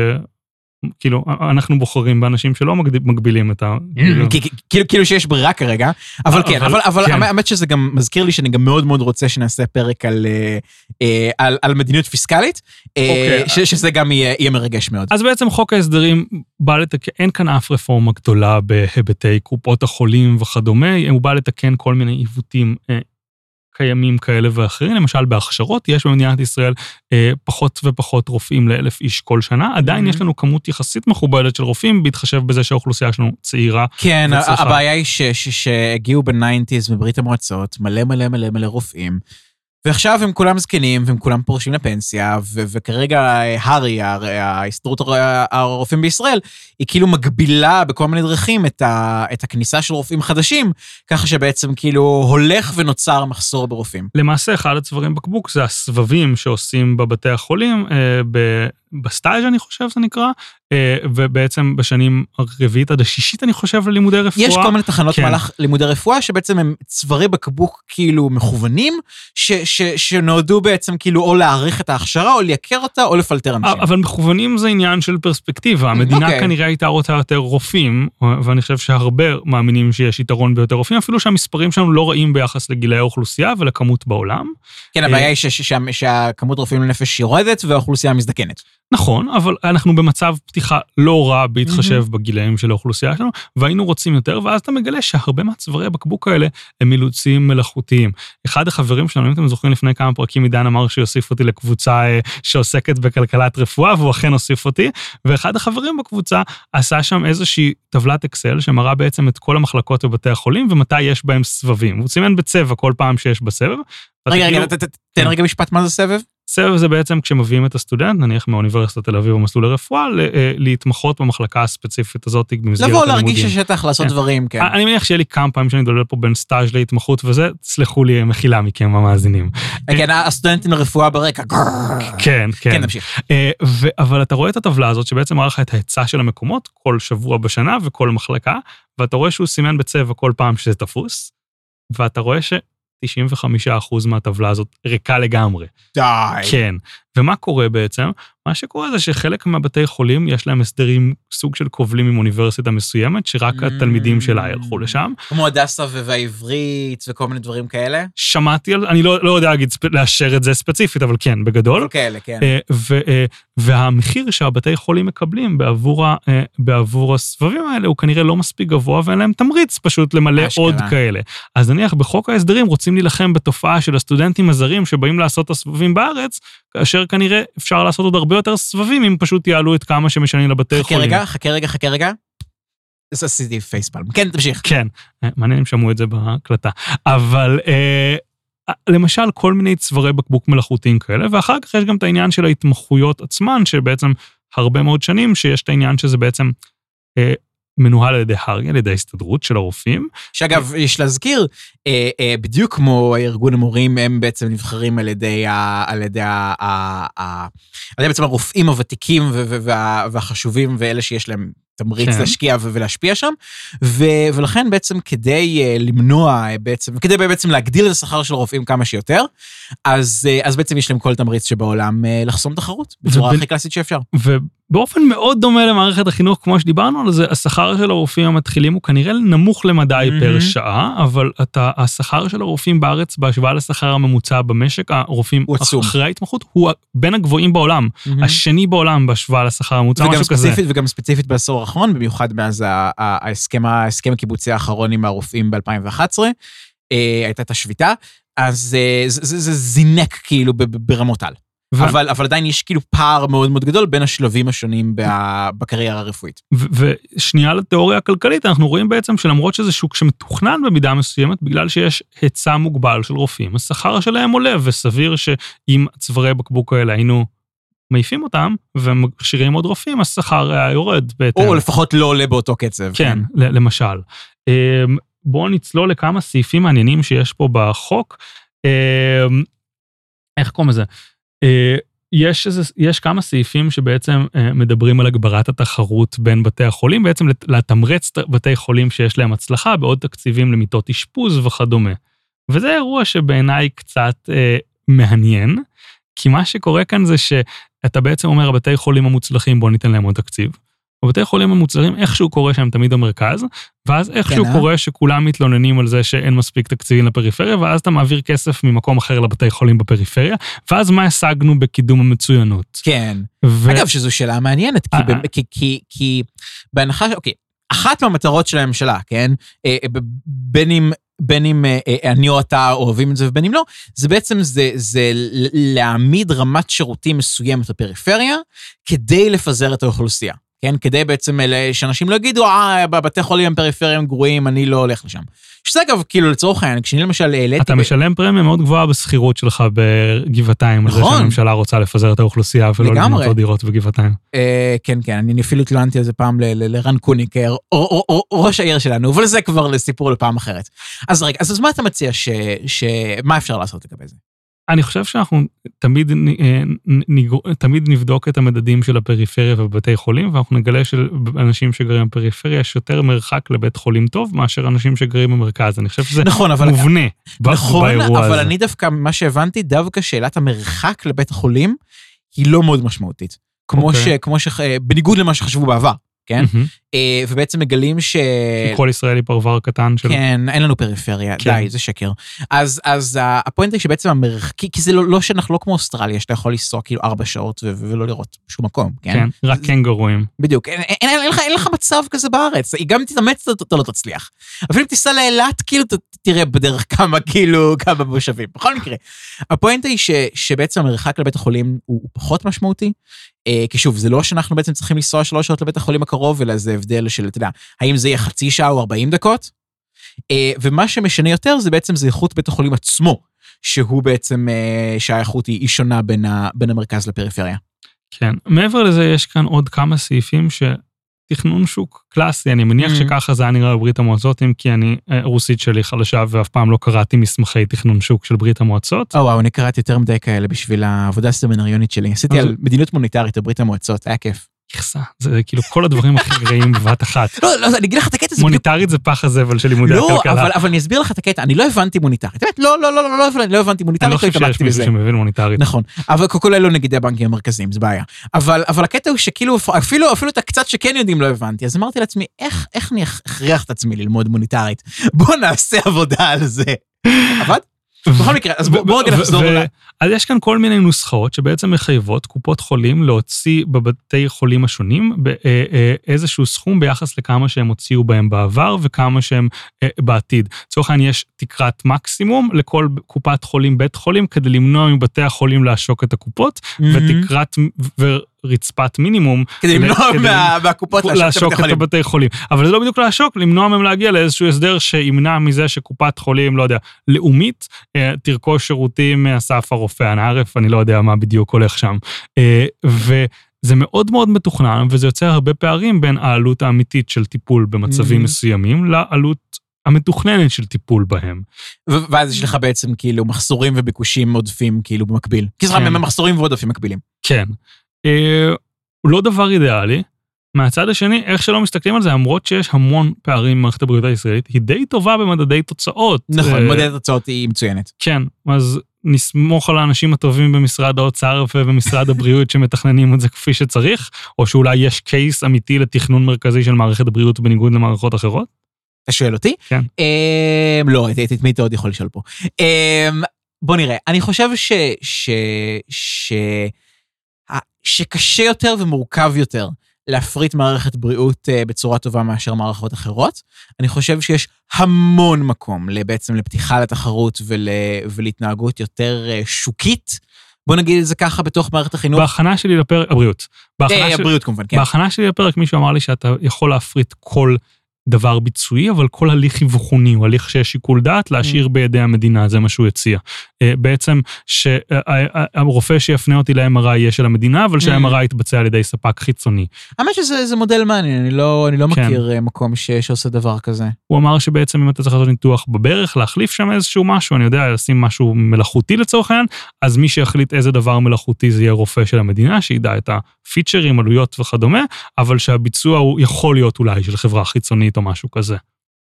כאילו, אנחנו בוחרים באנשים שלא מגבילים את ה... כאילו- כאילו כאילו שיש ברירה כרגע, אבל כן, אבל- כן. האמת שזה גם מזכיר לי שאני גם מאוד מאוד רוצה שנעשה פרק על, אה, אה, על, על מדיניות פיסקלית, אה, אוקיי. ש- שזה גם יהיה יהיה מרגש מאוד. אז בעצם חוק ההסדרים בא לתקן, אין כאן אף רפורמה גדולה בהיבטי קופות החולים וכדומה, הוא בא לתקן כל מיני עיוותים קיימים כאלה ואחרים, למשל בהכשרות, יש במדינת ישראל אה, פחות ופחות רופאים לאלף איש כל שנה, עדיין Mhm. יש לנו כמות יחסית מכובדת של רופאים, בהתחשב בזה שהאוכלוסייה שלנו צעירה. כן, וצריכה. הבעיה היא שהגיעו בניינטיז מברית המועצות מלא מלא מלא מלא רופאים, ועכשיו הם כולם זקנים והם כולם פורשים לפנסיה, ו- וכרגע אה, הר"י, הר- ההסתדרות הר- הרופאים בישראל, היא כאילו מגבילה בכל מיני דרכים את, ה- את הכניסה של רופאים חדשים, ככה שבעצם כאילו הולך ונוצר מחסור ברופאים. למעשה, אחד הצווארים בקבוק זה הסבבים שעושים בבתי החולים, אה, ב- בסטאז' אני חושב זה נקרא, אה, ובעצם בשנים הרביעית עד השישית אני חושב ללימודי רפואה. יש כל מיני תחנות כן. מהלך לימודי רפואה שבעצם הם צווארי בקבוק כאילו מכוונים, ש- ש- שנועדו בעצם כאילו או להעריך את ההכשרה או לייקר אותה או לפלטר אנשים. אבל מכוונים זה עניין של פרספקטיבה. המדינה אוקיי. כנראה הייתה רוצה יותר רופאים, ואני חושב שהרבה מאמינים שיש יתרון ביותר רופאים, אפילו שהמספרים שלנו לא רעים ביחס לגילאי האוכלוסייה ולכמות בעולם. כן, הבעיה היא שהכמות רופאים לנפש יורדת והאוכלוסייה מזדקנת. נכון, אבל אנחנו במצב פתיחה לא רע בהתחשב בגילאים של האוכלוסייה שלנו, והיינו רוצים יותר, ואז אתה מגלה שהרבה מהצווארי הבקבוק האלה הם אילוצים מלאכותיים. אחד החברים שלנו, אם אתם זוכרים לפני כמה פרקים, עידן אמר שיוסיף אותי לקבוצה אה, שעוסקת בכלכלת רפואה, והוא אכן הוסיף אותי, ואחד החברים בקבוצה עשה שם איזושהי טבלת אקסל שמראה בעצם את כל המחלקות בבתי החולים ומתי יש בהם סבבים. הוא סימן בצבע כל פעם שיש בסבב. רגע, רגע, תן. רגע משפט מה זה סבב. סבב זה בעצם כשמביאים את הסטודנט, נניח מאוניברסיטת תל אביב או מסלול לרפואה, אה, להתמחות במחלקה הספציפית הזאת במסגרת לבוא הלימודים. להרגיש השטח, לעשות כן. דברים, כן. אני מניח שיהיה לי כמה פעמים שאני דולל פה בין סטאז' להתמחות וזה, תסלחו לי, מחילה מכם המאזינים. כן, הסטודנטים לרפואה ברקע. כן, כן, כן. נמשיך. אה, אבל אתה רואה את הטבלה הזאת שבעצם מראה לך את ההיצע של המקומות כל שבוע בשנה וכל מחלקה, ואתה רואה שהוא סימן בצבע כל פעם שזה תפוס, ואתה רואה ש-95% מהטבלה הזאת ריקה לגמרי. די. כן. ומה קורה בעצם? מה שקורה זה שחלק מהבתי חולים יש להם הסדרים סוג של כובלים עם אוניברסיטה מסוימת, שרק Mm. התלמידים שלה ילכו לשם. כמו הדסה והעברית וכל מיני דברים כאלה. שמעתי על, אני לא, לא יודע להגיד, לאשר את זה ספציפית, אבל כן, בגדול. כאלה, כן. אה, ו- אה, והמחיר שהבתי חולים מקבלים בעבור, ה- אה, בעבור הסבבים האלה הוא כנראה לא מספיק גבוה ואין להם תמריץ פשוט למלא אשכרה. עוד כאלה. אז נניח בחוק ההסדרים רוצים להילחם בתופעה של הסטודנטים הזרים שבאים לעשות את הסבבים בארץ, כאשר כנראה אפשר לעשות עוד הרבה יותר סבבים אם פשוט יעלו את כמה שמשלמים לבתי חכה חולים. רגע, חכה רגע, חכה רגע. אז עשיתי פייספלם. כן, תמשיך. כן, אה, מעניין אם שמעו את זה בהקלטה. אבל אה, למשל כל מיני צווארי בקבוק מלאכותיים כאלה, ואחר כך יש גם את העניין של ההתמחויות עצמן, שבעצם הרבה מאוד שנים שיש את העניין שזה בעצם אה, מנוהל על ידי הר"י, על ידי ההסתדרות של הרופאים. שאגב, יש להזכיר, אה, אה, בדיוק כמו ארגון המורים, הם בעצם נבחרים על ידי, ה, על ידי, ה, ה, ה, על ידי בעצם הרופאים הוותיקים ו- ו- וה- והחשובים ואלה שיש להם תמריץ כן. להשקיע ולהשפיע שם, ו- ולכן בעצם כדי אה, למנוע אה, בעצם, כדי בעצם להגדיל את השכר של הרופאים כמה שיותר, אז, אה, אז בעצם יש להם כל תמריץ שבעולם לחסום תחרות בצורה ובין- הכי קלאסית שאפשר. ובאופן מאוד דומה למערכת החינוך, כמו שדיברנו על זה, השכר של הרופאים המתחילים הוא כנראה נמוך למדי פר מהמם. שעה, אבל אתה, השכר של הרופאים בארץ בהשוואה לשכר הממוצע במשק, הרופאים. אחרי ההתמחות, הוא בין הגבוהים בעולם. השני בעולם בהשוואה לשכר הממוצע, משהו כזה. ספציפית, וגם ספציפית בעשור האחרון, במיוחד מאז ההסכם, ההסכם הקיבוצי האחרון עם הרופאים ב-2011, הייתה את השביתה, אז אה, זה, זה, זה זינק כאילו ברמות על. ו- אבל, אבל עדיין יש כאילו פער מאוד מאוד גדול בין השלבים השונים ב- בקריירה הרפואית. ושנייה לתיאוריה הכלכלית, אנחנו רואים בעצם שלמרות שזה שוק שמתוכנן במידה מסוימת, בגלל שיש היצע מוגבל של רופאים, השכר שלהם עולה, וסביר שאם צווארי בקבוק האלה היינו מעיפים אותם ומכשירים עוד רופאים, השכר היה יורד בהתאם. או לפחות לא עולה באותו קצב. כן, למשל. אמ, בואו נצלול לכמה סעיפים מעניינים שיש פה בחוק. אמ, איך קוראים לזה? אה, יש, איזה, יש כמה סעיפים שבעצם אה, מדברים על הגברת התחרות בין בתי החולים, בעצם לת- לתמרץ בתי חולים שיש להם הצלחה בעוד תקציבים למיטות אשפוז וכדומה. וזה אירוע שבעיניי קצת אה, מעניין, כי מה שקורה כאן זה שאתה בעצם אומר, הבתי חולים המוצלחים, בואו ניתן להם עוד תקציב. בבתי חולים המוצלחים, איכשהו קורה שהם תמיד במרכז, ואז איכשהו אה? קורה שכולם מתלוננים על זה שאין מספיק תקציבים לפריפריה, ואז אתה מעביר כסף ממקום אחר לבתי חולים בפריפריה, ואז מה השגנו בקידום המצוינות? כן. ו... אגב, שזו שאלה מעניינת, כי, אה, ב- כי, כי, כי בהנחה, אוקיי, אחת מהמטרות של הממשלה, כן? אה, אה, בין אם... בין אם אה, אה, אני או אתה אוהבים את זה ובין אם לא, זה בעצם זה, זה להעמיד רמת שירותים מסוימת בפריפריה כדי לפזר את האוכלוסייה. כן? כדי בעצם אלה, שאנשים לא יגידו, אה, בבתי חולים הם פריפריים גרועים, אני לא הולך לשם. שזה אגב, כאילו לצורך העניין, כשאני למשל העליתי... אתה משלם פרמיה מאוד גבוהה בשכירות שלך בגבעתיים, על זה נכון. שהממשלה רוצה לפזר את האוכלוסייה ולא לגמרי. לבנות עוד דירות בגבעתיים. אה, כן, כן, אני אפילו התלוננתי על זה פעם לרן קוניק, אה, ראש העיר שלנו, אבל זה כבר לסיפור לפעם אחרת. אז רגע, אז אז מה אתה מציע ש... ש... מה אפשר לעשות לגבי זה? אני חושב שאנחנו תמיד, אה, תמיד נבדוק את המדדים של הפריפריה ובתי חולים, ואנחנו נגלה שלאנשים שגרים בפריפריה יש יותר מרחק לבית חולים טוב מאשר אנשים שגרים במרכז. אני חושב שזה נכון, אבל... מובנה נכון, באירוע אבל הזה. אני דווקא, מה שהבנתי, דווקא שאלת המרחק לבית החולים היא לא מאוד משמעותית. כמו אוקיי. ש... כמו ש... אה, בניגוד למה שחשבו בעבר, כן? מהמם. אה, ובעצם מגלים ש... כל ישראלי פרבר קטן של... כן, אין לנו פריפריה, כן. די, זה שקר. אז, אז ה- הפואנטה היא שבעצם המרחק, כי, כי זה לא, לא שאנחנו לא כמו אוסטרליה, שאתה יכול לנסוע כאילו ארבע שעות ו- ולא לראות שום מקום, כן? כן, רק קנגורואים. בדיוק, אין, אין, אין, אין, לך, אין לך מצב כזה בארץ, גם אם תתאמץ אתה, לא תצליח. אפילו אם תיסע לאילת, כאילו ת, תראה בדרך כמה, כאילו, כמה מושבים. בכל מקרה, הפואנטה היא ש, שבעצם המרחק לבית החולים הוא, הוא פחות משמעותי, אה, כי שוב, זה לא שאנחנו בעצם צריכים לנסוע שלוש שעות לבית החולים הקרוב, אלא זה הבדל של, אתה יודע, האם זה יהיה חצי שעה או 40 דקות, אה, ומה שמשנה יותר זה בעצם זה איכות בית החולים עצמו. שהוא בעצם, אה, שהאיכות היא היא שונה בין ה- בין המרכז לפריפריה. כן. מעבר לזה, יש כאן עוד כמה סעיפים שתכנון שוק קלאסי, אני מניח Mhm. שככה זה היה נראה בברית המועצות, אם כי אני, אה, רוסית שלי חלשה ואף פעם לא קראתי מסמכי תכנון שוק של ברית המועצות. או וואו, אני קראתי יותר מדי כאלה בשביל העבודה הסמינריונית שלי. עשיתי אז- על מדיניות מוניטרית בברית המועצות, היה כיף. יחסה, זה כאילו כל הדברים הכי גרועים בבת אחת. לא, לא, אני אגיד לך את הקטע, זה בדיוק... מוניטרית זה פח הזבל של לימודי לא, הכלכלה. אבל, אבל אני אסביר לך את הקטע, אני לא הבנתי מוניטרית. באמת, לא, לא, לא, לא, לא, הבנתי- לא הבנתי אני מוניטרית, לא לא חושב שיש מישהו בזה. שמבין מוניטרית. נכון, אבל כולל לא נגידי הבנקים המרכזיים, זה בעיה. אבל, הקטע הוא שכאילו, אפילו, את הקצת שכן יודעים לא הבנתי, אז אמרתי לעצמי, איך, איך אני אכריח את עצמי ללמוד מוניטרית? בוא נעשה עבודה על זה. עבד? בכל מקרה, אז בוא, בוא רגע נחזור. אז יש כאן כל מיני נוסחאות שבעצם מחייבות קופות חולים להוציא בבתי חולים השונים אה, אה, איזשהו סכום ביחס לכמה שהם הוציאו בהם בעבר וכמה שהם אה, בעתיד. לצורך העניין יש תקרת מקסימום לכל קופת חולים בית חולים כדי למנוע מבתי החולים לעשוק את הקופות, ותקרת ורצפת מינימום כדי למנוע מהקופות לעשוק את. הבתי חולים. אבל זה לא בדיוק לעשוק, למנוע מהם להגיע לאיזשהו הסדר שימנע מזה שקופת חולים, לא יודע, לאומית, אה, תרכוש שירותים מאסף הרופא הנערף, אני לא יודע מה בדיוק הולך שם. אה, וזה מאוד מאוד מתוכנן, וזה יוצר הרבה פערים בין העלות האמיתית של טיפול במצבים Mhm. מסוימים לעלות המתוכננת של טיפול בהם. ו- ואז יש לך בעצם כאילו מחסורים וביקושים עודפים כאילו במקביל. כי סליחה, כן. מחסורים ועודפים מקבילים. כן. אה, הוא לא דבר אידיאלי. מהצד השני, איך שלא מסתכלים על זה, למרות שיש המון פערים במערכת הבריאות הישראלית, היא די טובה במדדי תוצאות. נכון, אה, מודד התוצאות היא מצוינת. כן, אז נסמוך על האנשים הטובים במשרד האוצר ובמשרד הבריאות שמתכננים את זה כפי שצריך, או שאולי יש קייס אמיתי לתכנון מרכזי של מערכת הבריאות בניגוד למערכות אחרות? אתה שואל אותי? כן. אמ, לא, את את מי אתה עוד יכול לשאול פה? אמ, בוא נראה, אני חושב ש... שקשה יותר ומורכב יותר להפריט מערכת בריאות אה, בצורה טובה מאשר מערכות אחרות. אני חושב שיש המון מקום בעצם לפתיחה לתחרות ול, ולהתנהגות יותר אה, שוקית. בוא נגיד את זה ככה בתוך מערכת החינוך. בהכנה שלי לפרק, הבריאות. בהכנה אה, של- הבריאות כמובן, כן. בהכנה שלי לפרק מישהו אמר לי שאתה יכול להפריט כל דבר ביצועי, אבל כל הליך אבחוני הוא הליך שיש שיקול דעת להשאיר בידי המדינה, זה מה שהוא הציע. אה, בעצם שהרופא שיפנה אותי ל-MRI יהיה של המדינה, אבל שה-MRI יתבצע על ידי ספק חיצוני. האמת שזה זה מודל מעניין, אני לא, אני לא כן. מכיר אה, מקום ש, שעושה דבר כזה. הוא אמר שבעצם אם אתה צריך לעשות ניתוח בברך, להחליף שם איזשהו משהו, אני יודע, לשים משהו מלאכותי לצורך העניין, אז מי שיחליט איזה דבר מלאכותי זה יהיה רופא של המדינה, שידע את הפיצ'רים, עלויות וכדומה, אבל שהביצוע הוא יכול להיות אולי של חברה חיצונית או משהו כזה.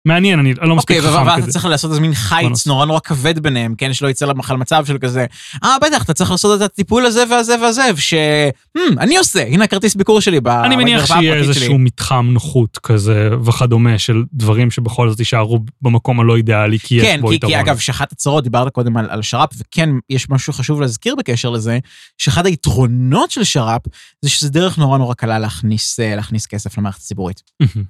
מעניין, אני לא מספיק אוקיי, חכם ואתה כזה. צריך לעשות איזה מין חיץ נוס. נורא נורא כבד ביניהם, כן? שלא יצא לך מצב של כזה, אה, בטח, אתה צריך לעשות את הטיפול הזה והזה והזה, ש... "Hmm, אני עושה, הנה הכרטיס ביקור שלי. ב- אני מניח במרפאה שיהיה הפרטית איזשהו שלי." מתחם נוחות כזה וכדומה של דברים שבכל זאת יישארו במקום הלא אידיאלי, כי יש כן, בו יתרון. כי אגב, שאחת הצרות, דיברת קודם על, שר"פ, וכן, יש משהו חשוב להזכיר בקשר לזה, שאחד היתרונות של שר"פ, זה שזה דרך נורא נורא קלה להכניס, אה, כסף למערכת הציבורית.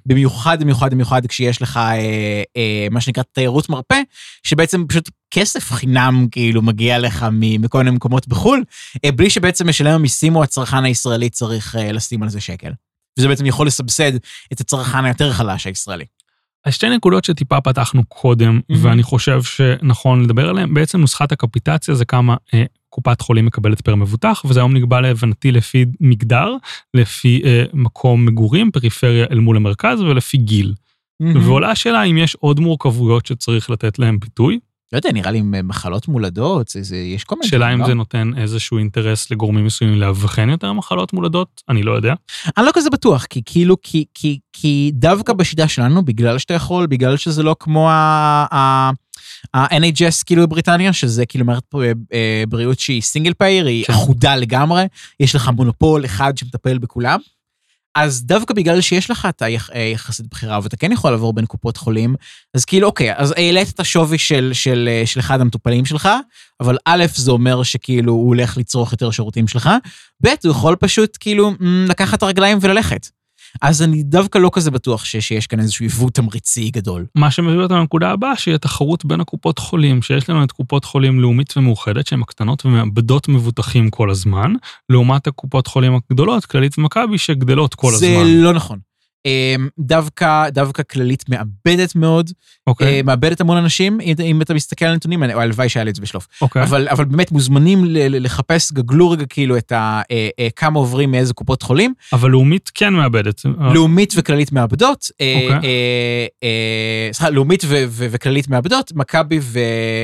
במיוחד, במיוחד, במיוחד כשיש לך אה, אה, מה שנקרא תיירות מרפא, שבעצם פשוט כסף חינם כאילו מגיע לך מכל מיני מקומות בחו"ל, אה, בלי שבעצם משלם המיסים או הצרכן הישראלי צריך אה, לשים על זה שקל. וזה בעצם יכול לסבסד את הצרכן היותר חלש הישראלי. אז שתי נקודות שטיפה פתחנו קודם, מהמם. ואני חושב שנכון לדבר עליהן, בעצם נוסחת הקפיטציה זה כמה אה, קופת חולים מקבלת פר מבוטח, וזה היום נקבע להבנתי לפי מגדר, לפי אה, מקום מגורים, פריפריה אל מול המרכז ולפי גיל. ועולה השאלה אם יש עוד מורכבויות שצריך לתת להן ביטוי. לא יודע, נראה לי אה, מחלות מולדות, זה, זה, יש כל מיני... שאלה אם לא? זה נותן איזשהו אינטרס לגורמים מסוימים לאבחן יותר מחלות מולדות, אני לא יודע. אני לא כזה בטוח, כי כאילו, כי, כי, כי דווקא בשיטה שלנו, בגלל שאתה יכול, בגלל שזה לא כמו ה- ה- ה-NHS כאילו בבריטניה, שזה כאילו מערכת אה, אה, בריאות שהיא סינגל פייר, היא כן. אחודה לגמרי, יש לך מונופול אחד שמטפל בכולם. אז דווקא בגלל שיש לך את היחסית בחירה ואתה כן יכול לעבור בין קופות חולים, אז כאילו אוקיי, אז העלית את השווי של, של, אה, של אחד המטופלים שלך, אבל א', זה אומר שכאילו הוא הולך לצרוך יותר שירותים שלך, ב', הוא יכול פשוט כאילו מ, לקחת את הרגליים וללכת. אז אני דווקא לא כזה בטוח ש, שיש כאן איזשהו עיוות תמריצי גדול. מה שמביא אותנו לנקודה הבאה, שהיא התחרות בין הקופות חולים, שיש לנו את קופות חולים לאומית ומאוחדת, שהן הקטנות ומאבדות מבוטחים כל הזמן, לעומת הקופות חולים הגדולות, כללית ומכבי, שגדלות כל זה הזמן. לא נכון. אמ, דווקא, דווקא כללית מאבדת מאוד, אוקיי, אה, מאבדת המון אנשים, אם, אתה מסתכל על הנתונים, או הלוואי שהיה לי את זה בשלוף. אוקיי. אבל, אבל באמת מוזמנים לחפש, גגלו רגע כאילו את ה, אה, אה, כמה עוברים מאיזה קופות חולים. אבל לאומית כן מאבדת. לאומית וכללית מאבדות. אוקיי. סליחה, לאומית ו- ו- וכללית מאבדות, מכבי ו-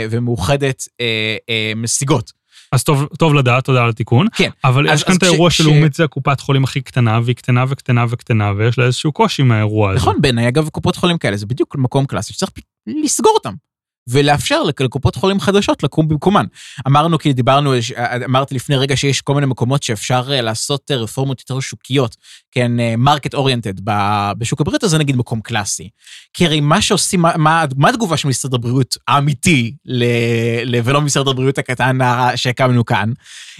ומאוחדת משיגות. אז טוב, טוב לדעת, תודה על התיקון. כן. אבל אז- יש כאן את האירוע כש- של לאומית זה הקופת חולים הכי קטנה, והיא קטנה וקטנה וקטנה, ויש לה איזשהו קושי מהאירוע הזה. נכון, בעיניי אגב קופות חולים כאלה, זה בדיוק מקום קלאסי שצריך לסגור אותם. ולאפשר לקופות חולים חדשות לקום במקומן. אמרנו, כי דיברנו, אמרתי לפני רגע שיש כל מיני מקומות שאפשר אה, לעשות אה, רפורמות יותר שוקיות, כן, market oriented בשוק הבריאות, אז זה נגיד מקום קלאסי. כי הרי מה שעושים, מה, מה, מה התגובה של משרד הבריאות האמיתי, ל, ל, ולא משרד הבריאות הקטן שהקמנו כאן?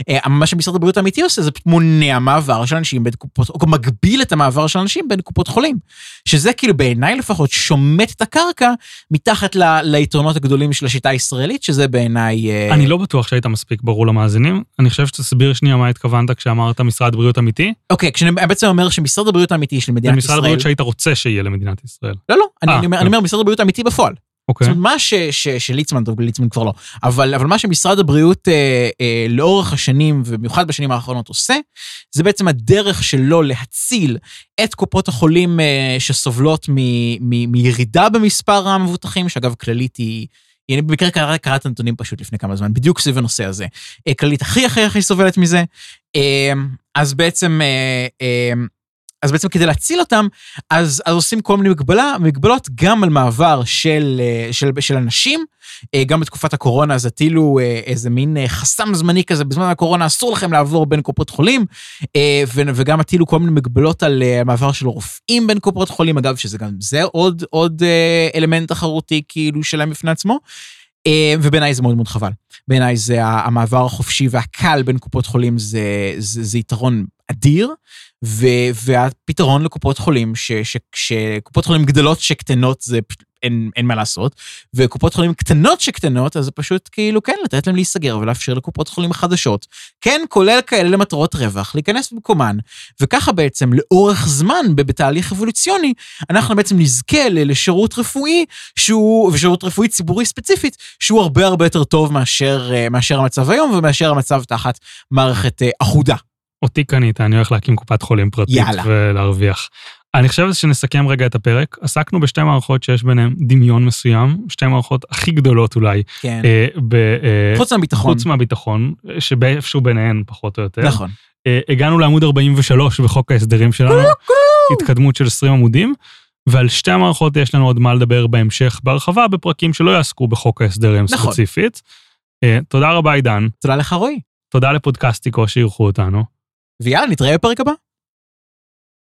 אה, מה שמשרד הבריאות האמיתי עושה זה מונע מעבר של אנשים בין קופות, או מגביל את המעבר של אנשים בין קופות חולים. שזה כאילו בעיניי לפחות שומט את הקרקע מתחת ליתרונות הגדולים של השיטה הישראלית, שזה בעיניי... אה, אני לא בטוח שהיית מספיק ברור למאזינים. אני חושב שתסביר שנייה מה התכוונת כשאמרת משרד בריאות אמיתי. אוקיי, כשאני בעצם אומר שמשרד הבריאות האמיתי של זה מדינת משרד ישראל... הבריאות שהיית רוצה שיהיה למדינת ישראל. לא, לא, אני, אה. אני אומר משרד הבריאות האמיתי בפועל. אוקיי. זאת אומרת, מה שליצמן, טוב, ליצמן כבר לא, אבל, אבל מה שמשרד הבריאות אה, אה, לאורך השנים, ובמיוחד בשנים האחרונות עושה, זה בעצם הדרך שלו להציל את קופות החולים אה, שסובלות מ, מ, מירידה במספר המבוטחים, שאגב, כללית היא... אני במקרה קרא- קראת את הנתונים פשוט לפני כמה זמן, בדיוק סביב הנושא הזה. אה, כללית הכי הכי הכי סובלת מזה. אה, אז בעצם, אה, אז בעצם כדי להציל אותם, אז, אז עושים כל מיני מגבלה, מגבלות גם על מעבר של, אה, של, של אנשים, אה, גם בתקופת הקורונה אז הטילו אה, איזה מין חסם זמני כזה, בזמן הקורונה אסור לכם לעבור בין קופות חולים, וגם הטילו כל מיני מגבלות על מעבר של רופאים בין קופות חולים, אגב, שזה גם זה עוד, עוד אלמנט תחרותי כאילו שלהם בפני עצמו. אה, ובעיניי זה מאוד מאוד חבל. בעיניי זה המעבר החופשי והקל בין קופות חולים זה, זה, זה יתרון אדיר, ו, והפתרון לקופות חולים, שקופות חולים גדלות שקטנות זה אין, אין מה לעשות, וקופות חולים קטנות שקטנות, אז זה פשוט כאילו כן, לתת להם להיסגר ולאפשר לקופות חולים חדשות, כן, כולל כאלה למטרות רווח, להיכנס במקומן, וככה בעצם לאורך זמן, בתהליך אבולוציוני, אנחנו בעצם נזכה לשירות רפואי שהוא, ושירות רפואי ציבורי ספציפית, שהוא הרבה הרבה יותר טוב מאשר, אה, מאשר המצב היום ומאשר המצב תחת מערכת אה, אחודה. אותי קנית, אני הולך להקים קופת חולים פרטית יאללה. ולהרוויח. אני חושב שנסכם רגע את הפרק. עסקנו בשתי מערכות שיש ביניהן דמיון מסוים, שתי מערכות הכי גדולות אולי, כן. אה, ב, אה, חוץ מהביטחון. חוץ מהביטחון, שבאיפשהו ביניהן פחות או יותר. נכון. אה, הגענו לעמוד 43 בחוק ההסדרים שלנו, התקדמות של 20 עמודים, ועל שתי המערכות יש לנו עוד מה לדבר בהמשך בהרחבה, בפרקים שלא יעסקו בחוק ההסדרים נכון. ספציפית. אה, תודה רבה עידן, תודה לך רועי. תודה לפודקאסטיקו שאירחו אותנו. ויאללה, נתראה בפרק הבא.